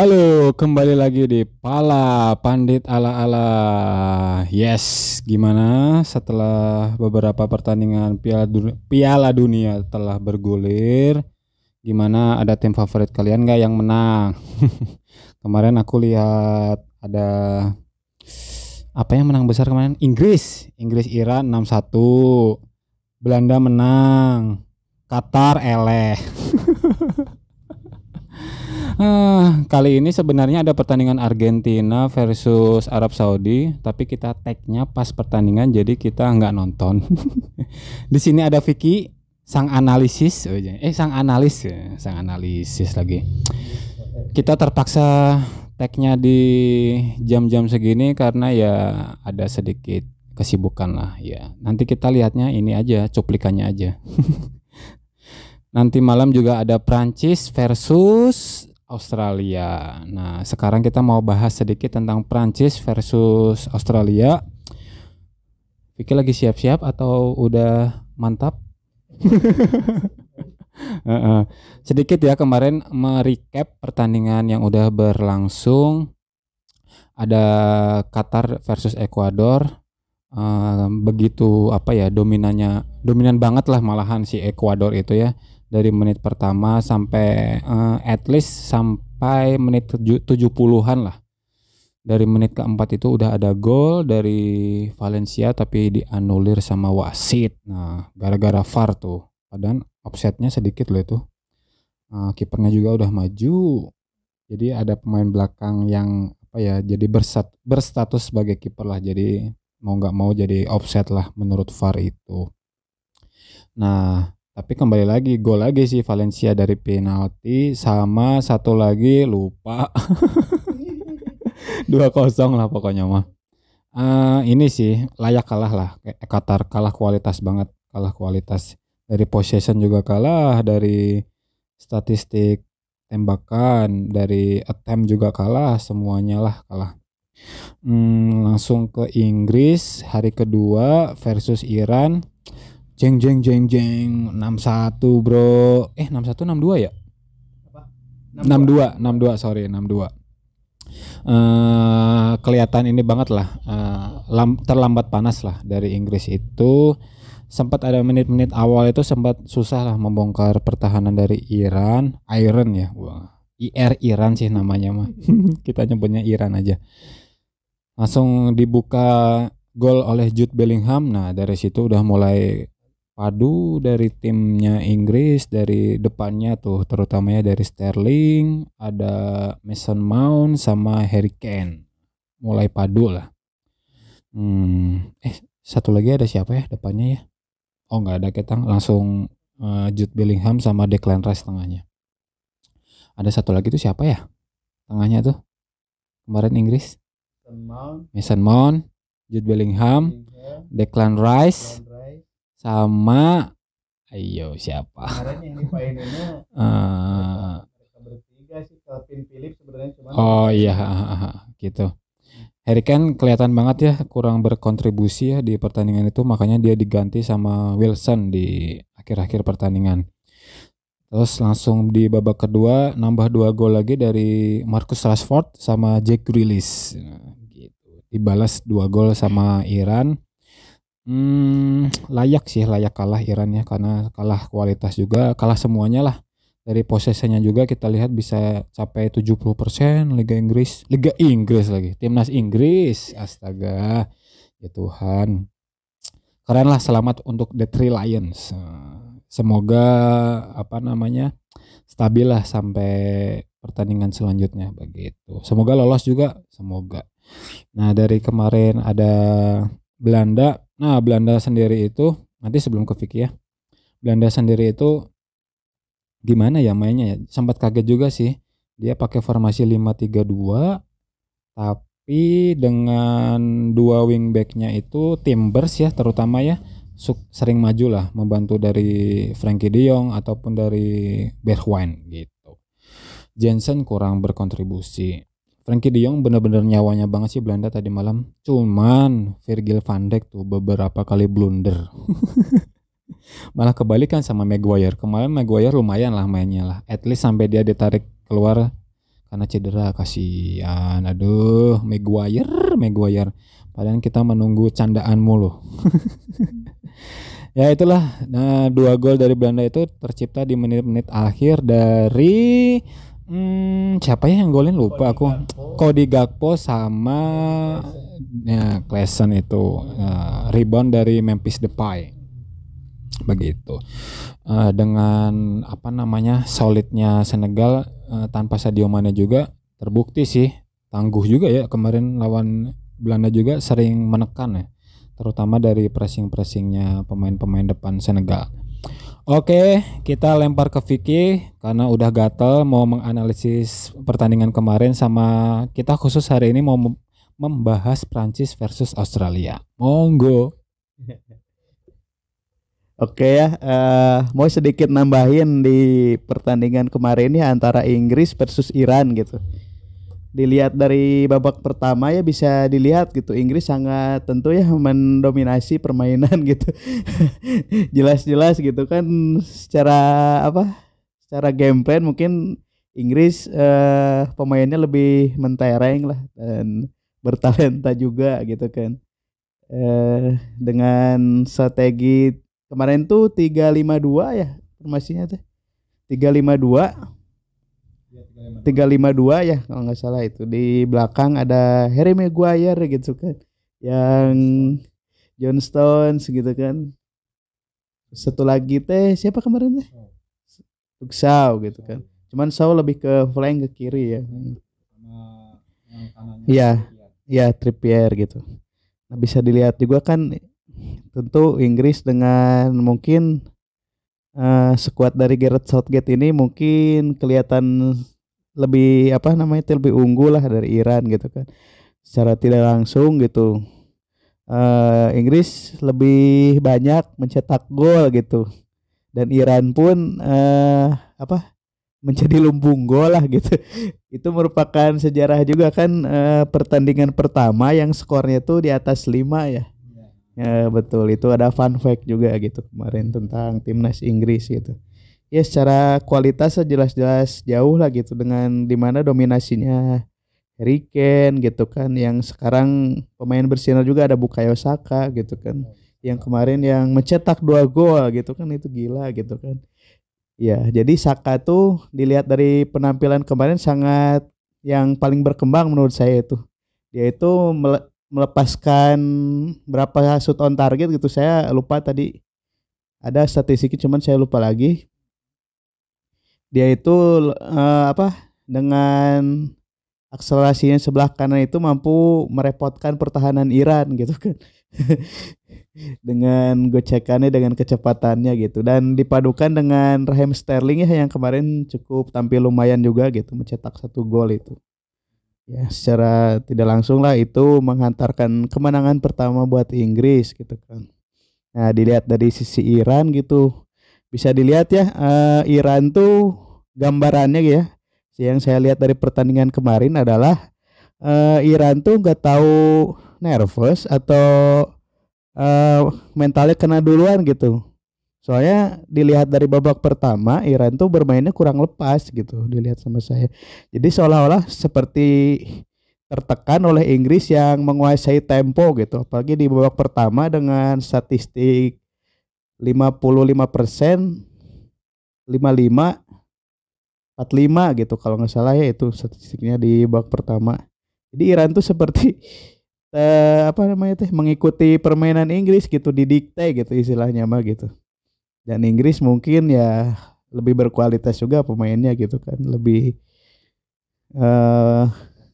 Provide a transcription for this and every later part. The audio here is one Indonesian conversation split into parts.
Halo, kembali lagi di Pala Pandit ala-ala. Yes, gimana setelah beberapa pertandingan Piala Dunia, Piala Dunia telah bergulir? Gimana ada tim favorit kalian gak yang menang? kemarin aku lihat ada apa yang menang besar kemarin? Inggris, Inggris Iran 6-1. Belanda menang. Qatar eleh. Ah, kali ini sebenarnya ada pertandingan Argentina versus Arab Saudi, tapi kita tagnya pas pertandingan jadi kita nggak nonton. Di sini ada Vicky, sang analisis, oh iya. eh sang analis, ya, sang analisis lagi. Kita terpaksa tagnya di jam-jam segini karena ya ada sedikit kesibukan lah ya. Nanti kita lihatnya ini aja cuplikannya aja. Nanti malam juga ada Prancis versus Australia. Nah, sekarang kita mau bahas sedikit tentang Prancis versus Australia. Vicky lagi siap-siap atau udah mantap? sedikit ya kemarin merecap pertandingan yang udah berlangsung. Ada Qatar versus Ekuador. Uh, begitu apa ya dominannya dominan banget lah malahan si Ekuador itu ya dari menit pertama sampai uh, at least sampai menit 70-an lah. Dari menit keempat itu udah ada gol dari Valencia tapi dianulir sama wasit. Nah, gara-gara VAR tuh. Padahal offsetnya sedikit loh itu. Uh, kipernya juga udah maju. Jadi ada pemain belakang yang apa ya jadi bersat, berstatus sebagai kiper lah. Jadi mau nggak mau jadi offset lah menurut VAR itu. Nah, tapi kembali lagi gol lagi sih Valencia dari penalti sama satu lagi lupa. dua kosong lah pokoknya mah. Uh, ini sih layak kalah lah. Qatar kalah kualitas banget, kalah kualitas. Dari possession juga kalah, dari statistik tembakan, dari attempt juga kalah, semuanya lah kalah. Hmm, langsung ke Inggris hari kedua versus Iran Jeng jeng jeng jeng. 61 bro. Eh 61 62 ya? Apa? 62 62 sorry 62 uh, Kelihatan ini banget lah. Uh, lam, Terlambat panas lah dari Inggris itu. Sempat ada menit-menit awal itu sempat susah lah membongkar pertahanan dari Iran. Iron ya? Wah. IR Iran sih namanya mah. Kita nyebutnya Iran aja. Langsung dibuka gol oleh Jude Bellingham. Nah dari situ udah mulai padu dari timnya Inggris dari depannya tuh terutamanya dari Sterling ada Mason Mount sama Harry Kane. Mulai padu lah. Hmm, eh satu lagi ada siapa ya depannya ya? Oh nggak ada kita. Langsung uh, Jude Bellingham sama Declan Rice tengahnya. Ada satu lagi tuh siapa ya? Tengahnya tuh kemarin Inggris. Mason Mount, Mason Mount Jude Bellingham, Declan Rice, sama ayo siapa? Kemarin yang dipainnya uh, bertiga sih Calvin Phillips sebenarnya cuma oh iya gitu. Harry Kane kelihatan banget ya kurang berkontribusi ya di pertandingan itu makanya dia diganti sama Wilson di akhir-akhir pertandingan. Terus langsung di babak kedua nambah dua gol lagi dari Marcus Rashford sama Jack Grealish. Nah, gitu. Dibalas dua gol sama Iran Hmm, layak sih, layak kalah Iran ya karena kalah kualitas juga, kalah semuanya lah. Dari posisinya juga kita lihat bisa capai 70% Liga Inggris, Liga Inggris lagi, timnas Inggris. Astaga. Ya Tuhan. Keren lah selamat untuk The Three Lions. Semoga apa namanya? stabil lah sampai pertandingan selanjutnya begitu. Semoga lolos juga, semoga. Nah, dari kemarin ada Belanda Nah, Belanda sendiri itu nanti sebelum ke Vicky ya. Belanda sendiri itu gimana ya mainnya ya? Sempat kaget juga sih. Dia pakai formasi 5-3-2 tapi dengan dua wingbacknya itu Timbers ya terutama ya sering maju lah membantu dari Frankie De Jong ataupun dari Bergwijn gitu. Jensen kurang berkontribusi. Frankie De Jong bener-bener nyawanya banget sih Belanda tadi malam. Cuman Virgil van Dijk tuh beberapa kali blunder. Malah kebalikan sama Maguire. Kemarin Maguire lumayan lah mainnya lah. At least sampai dia ditarik keluar karena cedera kasihan aduh Maguire Maguire padahal kita menunggu candaan mulu ya itulah nah dua gol dari Belanda itu tercipta di menit-menit akhir dari hmm, siapa ya yang golin? Lupa aku. Cody Gakpo sama ya Klasen itu uh, rebound dari Memphis Depay. Begitu. Uh, dengan apa namanya solidnya Senegal uh, tanpa Sadio Mane juga terbukti sih tangguh juga ya kemarin lawan Belanda juga sering menekan ya terutama dari pressing-pressingnya pemain-pemain depan Senegal. Oke, kita lempar ke Vicky karena udah gatel mau menganalisis pertandingan kemarin sama kita khusus hari ini mau membahas Prancis versus Australia. Monggo. Oke ya, uh, mau sedikit nambahin di pertandingan kemarin ini antara Inggris versus Iran gitu. Dilihat dari babak pertama ya bisa dilihat gitu Inggris sangat tentu ya mendominasi permainan gitu. Jelas-jelas gitu kan secara apa? Secara game plan mungkin Inggris uh, pemainnya lebih mentereng lah dan bertalenta juga gitu kan. Uh, dengan strategi Kemarin tuh 352 ya formasinya tuh. 352 352 ya kalau nggak salah itu. Di belakang ada Harry Maguire gitu kan yang John Stones gitu kan. Satu lagi teh siapa kemarin teh? Tuksau gitu kan. Cuman Sau lebih ke flank ke kiri ya. Iya iya Trippier gitu. Nah bisa dilihat juga kan tentu Inggris dengan mungkin uh, sekuat dari Gareth Southgate ini mungkin kelihatan lebih apa namanya itu lebih unggul lah dari Iran gitu kan. Secara tidak langsung gitu. Uh, Inggris lebih banyak mencetak gol gitu. Dan Iran pun uh, apa menjadi lumbung gol lah gitu. Itu merupakan sejarah juga kan uh, pertandingan pertama yang skornya tuh di atas 5 ya Ya betul itu ada fun fact juga gitu kemarin tentang timnas Inggris gitu. Ya secara kualitas jelas-jelas jauh lah gitu dengan di mana dominasinya Harry Kane gitu kan yang sekarang pemain bersinar juga ada Bukayo Saka gitu kan yang kemarin yang mencetak dua gol gitu kan itu gila gitu kan. Ya jadi Saka tuh dilihat dari penampilan kemarin sangat yang paling berkembang menurut saya itu. Dia itu melepaskan berapa shoot on target gitu saya lupa tadi. Ada statistiknya cuman saya lupa lagi. Dia itu uh, apa dengan akselerasinya sebelah kanan itu mampu merepotkan pertahanan Iran gitu kan. Dengan gocekannya dengan kecepatannya gitu. Dan dipadukan dengan Raheem Sterling ya yang kemarin cukup tampil lumayan juga gitu mencetak satu gol itu ya secara tidak langsung lah itu menghantarkan kemenangan pertama buat Inggris gitu kan. Nah dilihat dari sisi Iran gitu bisa dilihat ya uh, Iran tuh gambarannya ya yang saya lihat dari pertandingan kemarin adalah uh, Iran tuh nggak tahu nervous atau uh, mentalnya kena duluan gitu Soalnya dilihat dari babak pertama Iran tuh bermainnya kurang lepas gitu dilihat sama saya. Jadi seolah-olah seperti tertekan oleh Inggris yang menguasai tempo gitu. Apalagi di babak pertama dengan statistik 55 persen 55 45 gitu kalau nggak salah ya itu statistiknya di babak pertama. Jadi Iran tuh seperti eh, apa namanya teh mengikuti permainan Inggris gitu didikte gitu istilahnya mah gitu dan Inggris mungkin ya lebih berkualitas juga pemainnya gitu kan. Lebih uh,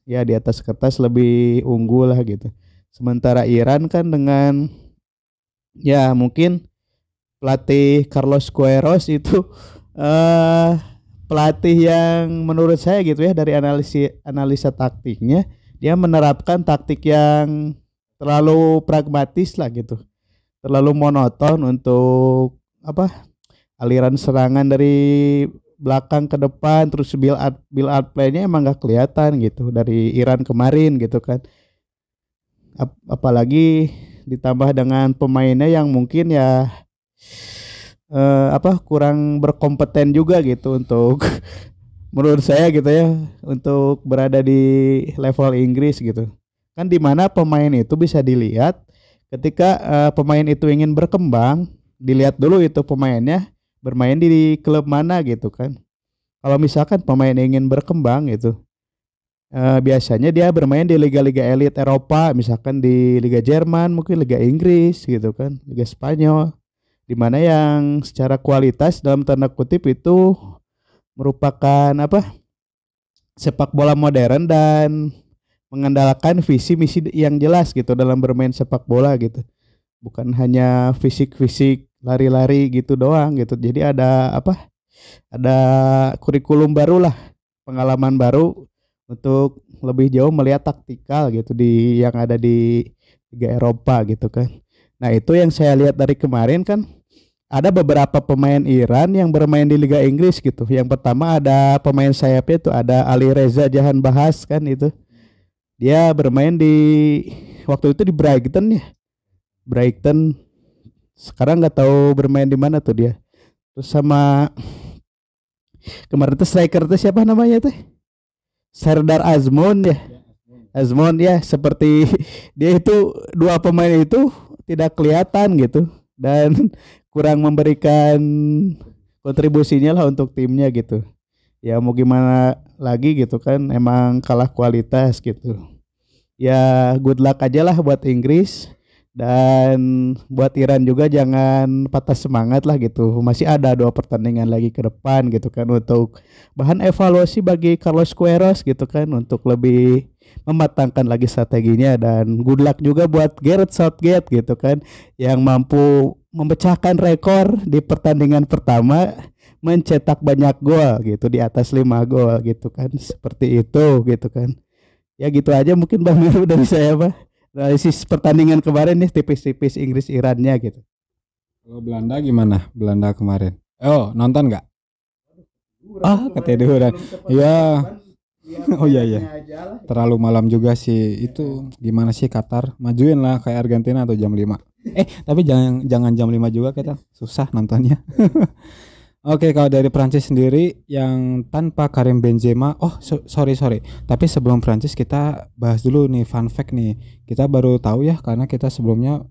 ya di atas kertas lebih unggul lah gitu. Sementara Iran kan dengan ya mungkin pelatih Carlos Queiroz itu uh, pelatih yang menurut saya gitu ya dari analisa analisa taktiknya dia menerapkan taktik yang terlalu pragmatis lah gitu. Terlalu monoton untuk apa aliran serangan dari belakang ke depan terus build up build up play-nya emang gak kelihatan gitu dari Iran kemarin gitu kan. Ap apalagi ditambah dengan pemainnya yang mungkin ya eh, apa kurang berkompeten juga gitu untuk menurut saya gitu ya untuk berada di level Inggris gitu. Kan di mana pemain itu bisa dilihat ketika uh, pemain itu ingin berkembang dilihat dulu itu pemainnya bermain di klub mana gitu kan. Kalau misalkan pemain ingin berkembang gitu uh, biasanya dia bermain di liga-liga elit Eropa misalkan di Liga Jerman mungkin Liga Inggris gitu kan Liga Spanyol di mana yang secara kualitas dalam tanda kutip itu merupakan apa sepak bola modern dan mengandalkan visi misi yang jelas gitu dalam bermain sepak bola gitu bukan hanya fisik-fisik lari-lari gitu doang gitu jadi ada apa ada kurikulum baru lah pengalaman baru untuk lebih jauh melihat taktikal gitu di yang ada di Liga Eropa gitu kan nah itu yang saya lihat dari kemarin kan ada beberapa pemain Iran yang bermain di Liga Inggris gitu. Yang pertama ada pemain sayapnya itu ada Ali Reza Jahan Bahas kan itu. Dia bermain di waktu itu di Brighton ya. Brighton sekarang nggak tahu bermain di mana tuh dia. Terus sama kemarin tuh striker tuh siapa namanya tuh? Serdar Azmon ya. Azmon ya seperti dia itu dua pemain itu tidak kelihatan gitu dan kurang memberikan kontribusinya lah untuk timnya gitu ya mau gimana lagi gitu kan emang kalah kualitas gitu ya good luck aja lah buat Inggris dan buat Iran juga jangan patah semangat lah gitu. Masih ada dua pertandingan lagi ke depan gitu kan untuk bahan evaluasi bagi Carlos Queiroz gitu kan untuk lebih mematangkan lagi strateginya. Dan good luck juga buat Gareth Southgate gitu kan yang mampu memecahkan rekor di pertandingan pertama mencetak banyak gol gitu di atas lima gol gitu kan. Seperti itu gitu kan. Ya gitu aja mungkin Bang Meru dari saya Pak analisis pertandingan kemarin nih tipis-tipis Inggris Irannya gitu. Kalau Belanda gimana? Belanda kemarin. Oh nonton nggak? Ah ketiduran ya oh iya iya. Terlalu malam juga sih. Itu gimana sih Qatar? Majuin lah kayak Argentina atau jam 5 eh tapi jangan jangan jam 5 juga kita susah nontonnya Oke, kalau dari Prancis sendiri yang tanpa Karim Benzema, oh so, sorry sorry, tapi sebelum Prancis kita bahas dulu nih fun fact nih. Kita baru tahu ya karena kita sebelumnya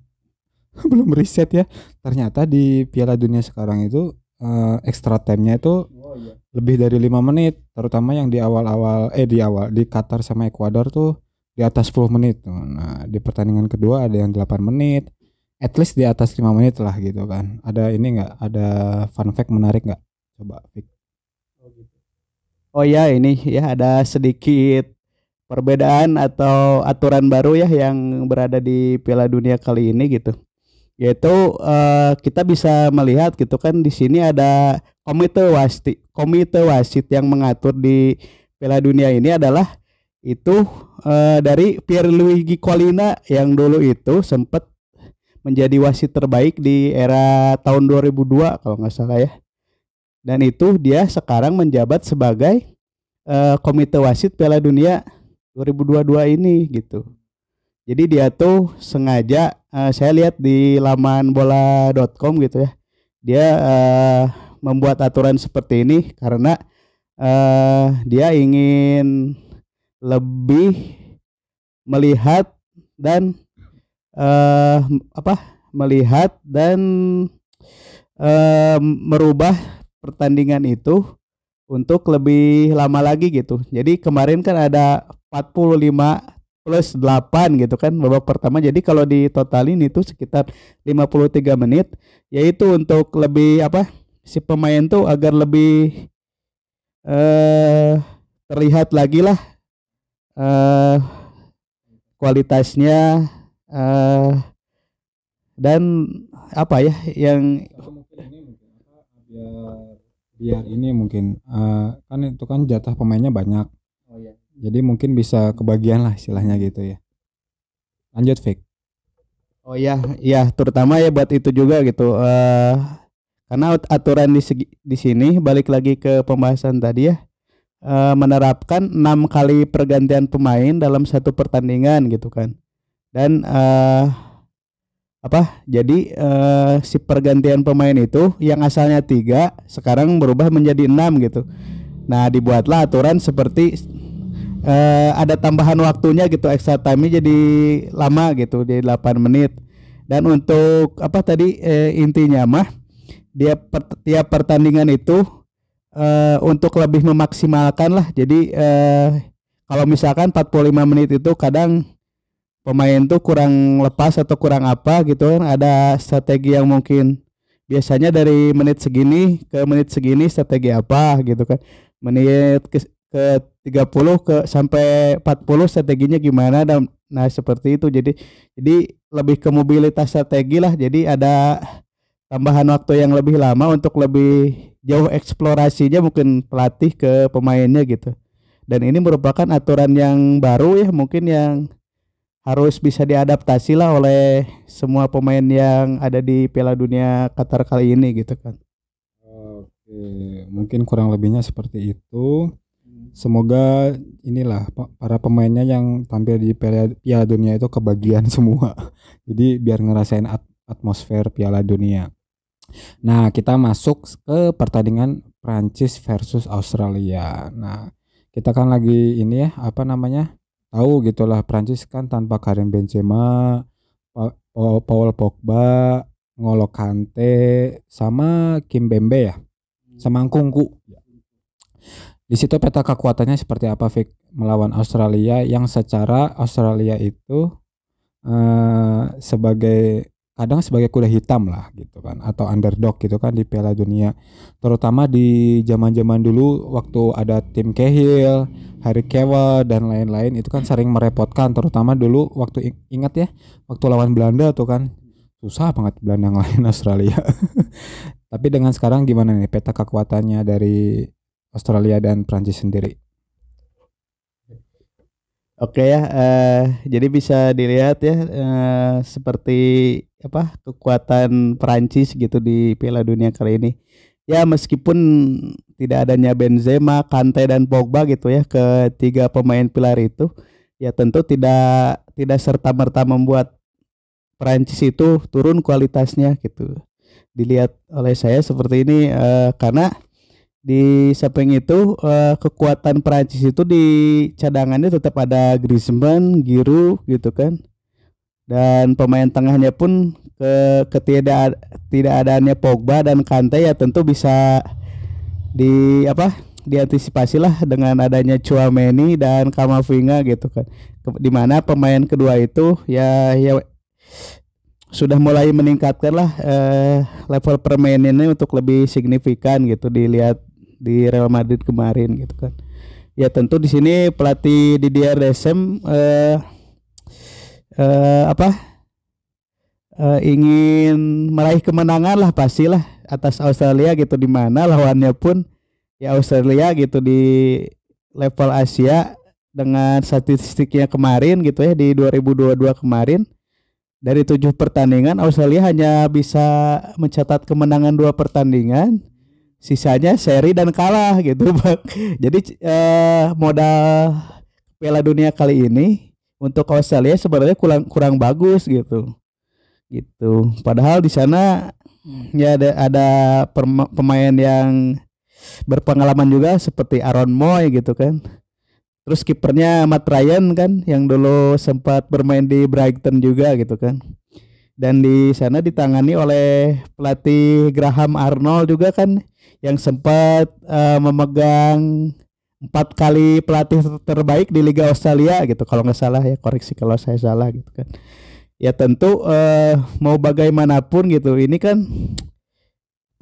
belum riset ya. Ternyata di Piala Dunia sekarang itu uh, extra time-nya itu oh, iya. lebih dari lima menit, terutama yang di awal-awal eh di awal di Qatar sama Ekuador tuh di atas 10 menit. Nah, di pertandingan kedua ada yang 8 menit, at least di atas lima menit lah gitu kan. Ada ini enggak ada fun fact menarik nggak? Coba Fik. oh ya ini ya ada sedikit perbedaan atau aturan baru ya yang berada di Piala Dunia kali ini gitu. Yaitu uh, kita bisa melihat gitu kan di sini ada komite wasit komite wasit yang mengatur di Piala Dunia ini adalah itu uh, dari Pierluigi Collina yang dulu itu sempat menjadi wasit terbaik di era tahun 2002 kalau nggak salah ya. Dan itu dia sekarang menjabat sebagai uh, komite wasit Piala Dunia 2022 ini gitu. Jadi dia tuh sengaja uh, saya lihat di laman bola.com gitu ya. Dia uh, membuat aturan seperti ini karena uh, dia ingin lebih melihat dan uh, apa melihat dan uh, merubah pertandingan itu untuk lebih lama lagi gitu. Jadi kemarin kan ada 45 plus 8 gitu kan babak pertama. Jadi kalau di totalin itu sekitar 53 menit yaitu untuk lebih apa si pemain tuh agar lebih eh terlihat lagi lah eh kualitasnya uh, dan apa ya yang biar biar ini mungkin uh, kan itu kan jatah pemainnya banyak. Oh, iya. jadi mungkin bisa kebagian lah istilahnya gitu ya. Lanjut Fik. Oh ya ya terutama ya buat itu juga gitu uh, karena aturan di segi, di sini balik lagi ke pembahasan tadi ya uh, menerapkan enam kali pergantian pemain dalam satu pertandingan gitu kan dan uh, apa jadi uh, si pergantian pemain itu yang asalnya tiga sekarang berubah menjadi enam gitu Nah, dibuatlah aturan seperti uh, ada tambahan waktunya gitu extra time jadi lama gitu di 8 menit. Dan untuk apa tadi eh, intinya mah dia per, tiap pertandingan itu uh, untuk lebih memaksimalkan lah. Jadi uh, kalau misalkan 45 menit itu kadang pemain tuh kurang lepas atau kurang apa gitu kan ada strategi yang mungkin biasanya dari menit segini ke menit segini strategi apa gitu kan. Menit ke, ke 30 ke sampai 40 strateginya gimana dan nah seperti itu. Jadi jadi lebih ke mobilitas strategi lah. Jadi ada tambahan waktu yang lebih lama untuk lebih jauh eksplorasinya mungkin pelatih ke pemainnya gitu. Dan ini merupakan aturan yang baru ya mungkin yang harus bisa diadaptasi lah oleh semua pemain yang ada di Piala Dunia Qatar kali ini gitu kan. Oke, mungkin kurang lebihnya seperti itu. Semoga inilah para pemainnya yang tampil di Piala, Dunia itu kebagian semua. Jadi biar ngerasain atmosfer Piala Dunia. Nah, kita masuk ke pertandingan Prancis versus Australia. Nah, kita kan lagi ini ya, apa namanya? Tahu gitulah Prancis kan tanpa Karim Benzema, Paul Pogba, Ngolo Kante sama Kim Bembe ya. Sama Kungku. Di situ peta kekuatannya seperti apa Vic melawan Australia yang secara Australia itu uh, sebagai kadang sebagai kuda hitam lah gitu kan atau underdog gitu kan di Piala Dunia terutama di zaman-zaman dulu waktu ada tim Cahill, Harry Kewell dan lain-lain itu kan sering merepotkan terutama dulu waktu ingat ya waktu lawan Belanda tuh kan. Susah banget Belanda ngalahin Australia. Tapi dengan sekarang gimana nih peta kekuatannya dari Australia dan Prancis sendiri? Oke ya, uh, jadi bisa dilihat ya uh, seperti apa kekuatan Perancis gitu di Piala Dunia kali ini. Ya meskipun tidak adanya Benzema, Kante dan Pogba gitu ya ketiga pemain pilar itu, ya tentu tidak tidak serta merta membuat Perancis itu turun kualitasnya gitu. Dilihat oleh saya seperti ini uh, karena di samping itu uh, kekuatan Prancis itu di cadangannya tetap ada Griezmann, Giroud gitu kan. Dan pemain tengahnya pun ke ketidak tidak adanya Pogba dan Kante ya tentu bisa di apa diantisipasi lah dengan adanya Chouameni dan Kamavinga gitu kan. Di mana pemain kedua itu ya ya sudah mulai meningkatkan lah eh, level permainannya untuk lebih signifikan gitu dilihat di Real Madrid kemarin gitu kan. Ya tentu di sini pelatih Didier Deschamps eh, eh, apa? Eh, ingin meraih kemenangan lah pastilah atas Australia gitu di mana lawannya pun. Ya Australia gitu di level Asia dengan statistiknya kemarin gitu ya di 2022 kemarin. Dari tujuh pertandingan Australia hanya bisa mencatat kemenangan dua pertandingan. Sisanya seri dan kalah gitu bang. Jadi eh, modal Piala Dunia kali ini untuk Australia sebenarnya kurang kurang bagus gitu. Gitu. Padahal di sana ya ada ada pemain yang berpengalaman juga seperti Aaron Moy gitu kan. Terus kipernya Matt Ryan kan yang dulu sempat bermain di Brighton juga gitu kan. Dan di sana ditangani oleh pelatih Graham Arnold juga kan yang sempat uh, memegang empat kali pelatih terbaik di Liga Australia gitu. Kalau nggak salah ya koreksi kalau saya salah gitu kan. Ya tentu uh, mau bagaimanapun gitu ini kan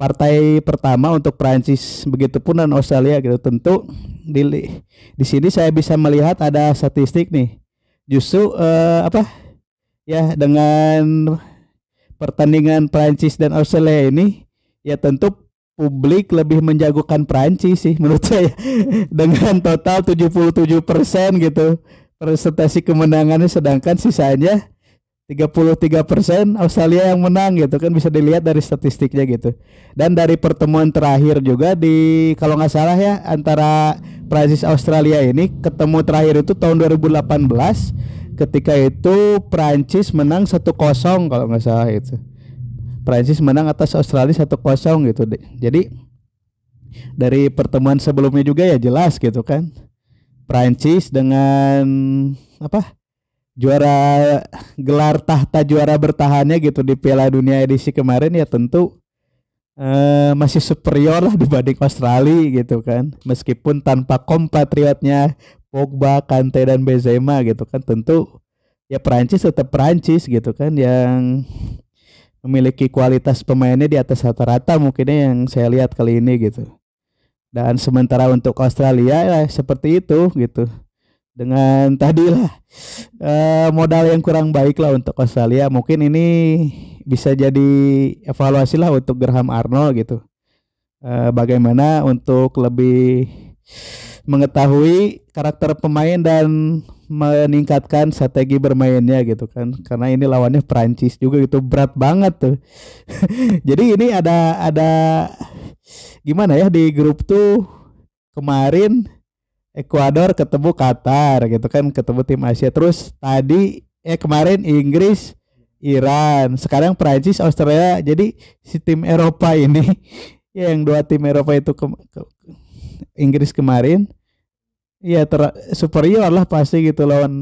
partai pertama untuk Prancis begitupun dan Australia gitu. Tentu di di sini saya bisa melihat ada statistik nih. Justru uh, apa? Ya dengan pertandingan Prancis dan Australia ini ya tentu publik lebih menjagokan Prancis sih menurut saya dengan total 77% gitu presentasi kemenangannya sedangkan sisanya 33% Australia yang menang gitu kan bisa dilihat dari statistiknya gitu. Dan dari pertemuan terakhir juga di kalau nggak salah ya antara Prancis Australia ini ketemu terakhir itu tahun 2018 ketika itu Prancis menang 1-0 kalau nggak salah itu. Prancis menang atas Australia 1-0 gitu deh. Jadi dari pertemuan sebelumnya juga ya jelas gitu kan. Prancis dengan apa? Juara gelar tahta juara bertahannya gitu di Piala Dunia edisi kemarin ya tentu eh, masih superior lah dibanding Australia gitu kan. Meskipun tanpa kompatriotnya Pogba, Kante dan Benzema gitu kan tentu ya Prancis tetap Prancis gitu kan yang memiliki kualitas pemainnya di atas rata-rata mungkinnya yang saya lihat kali ini gitu. Dan sementara untuk Australia ya seperti itu gitu. Dengan tadi lah eh, modal yang kurang baik lah untuk Australia. Mungkin ini bisa jadi evaluasi lah untuk Graham Arnold gitu. Eh, bagaimana untuk lebih mengetahui karakter pemain dan meningkatkan strategi bermainnya gitu kan. Karena ini lawannya Prancis juga gitu berat banget tuh. Jadi ini ada ada gimana ya di grup tuh kemarin Ekuador ketemu Qatar gitu kan ketemu tim Asia. Terus tadi eh kemarin Inggris Iran sekarang Prancis Australia. Jadi si tim Eropa ini ya yang dua tim Eropa itu ke, ke, Inggris kemarin Iya ter superior lah pasti gitu lawan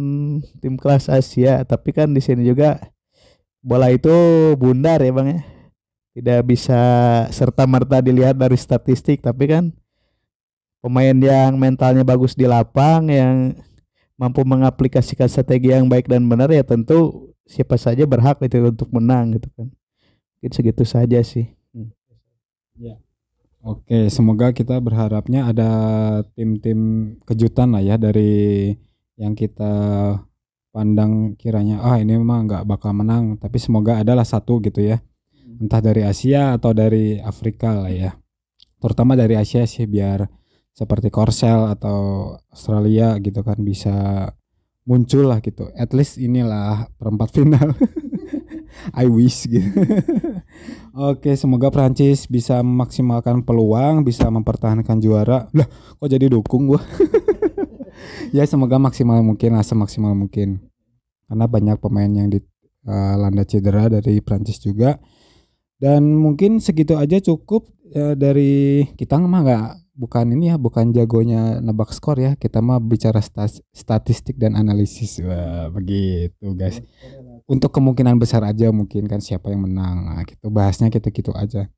tim kelas Asia. Tapi kan di sini juga bola itu bundar ya bang ya. Tidak bisa serta merta dilihat dari statistik. Tapi kan pemain yang mentalnya bagus di lapang, yang mampu mengaplikasikan strategi yang baik dan benar ya tentu siapa saja berhak itu untuk menang gitu kan. Mungkin segitu saja sih. Hmm. Ya. Oke, semoga kita berharapnya ada tim-tim kejutan lah ya dari yang kita pandang kiranya ah ini memang nggak bakal menang, tapi semoga adalah satu gitu ya, entah dari Asia atau dari Afrika lah ya, terutama dari Asia sih biar seperti Korsel atau Australia gitu kan bisa muncul lah gitu, at least inilah perempat final. I wish gitu. Oke, semoga Prancis bisa memaksimalkan peluang, bisa mempertahankan juara. Lah, kok jadi dukung gua? ya semoga maksimal mungkin lah, semaksimal mungkin. Karena banyak pemain yang di uh, landa cedera dari Prancis juga. Dan mungkin segitu aja cukup uh, dari kita mah nggak bukan ini ya, bukan jagonya nebak skor ya. Kita mah bicara statistik dan analisis. Wah, begitu guys untuk kemungkinan besar aja mungkin kan siapa yang menang. Nah, gitu. Bahasnya kita gitu aja.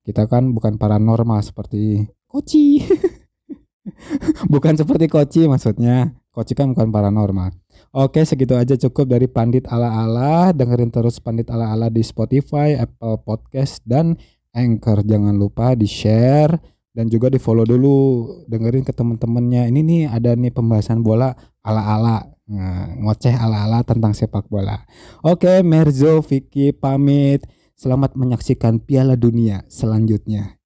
Kita kan bukan paranormal seperti koci bukan seperti koci maksudnya. Koci kan bukan paranormal. Oke segitu aja cukup dari pandit ala ala dengerin terus pandit ala ala di Spotify Apple Podcast dan Anchor. Jangan lupa di share dan juga di follow dulu. Dengerin ke temen-temennya. Ini nih ada nih pembahasan bola ala ala ngoceh ala-ala tentang sepak bola. Oke, Merzo, Vicky pamit. Selamat menyaksikan Piala Dunia selanjutnya.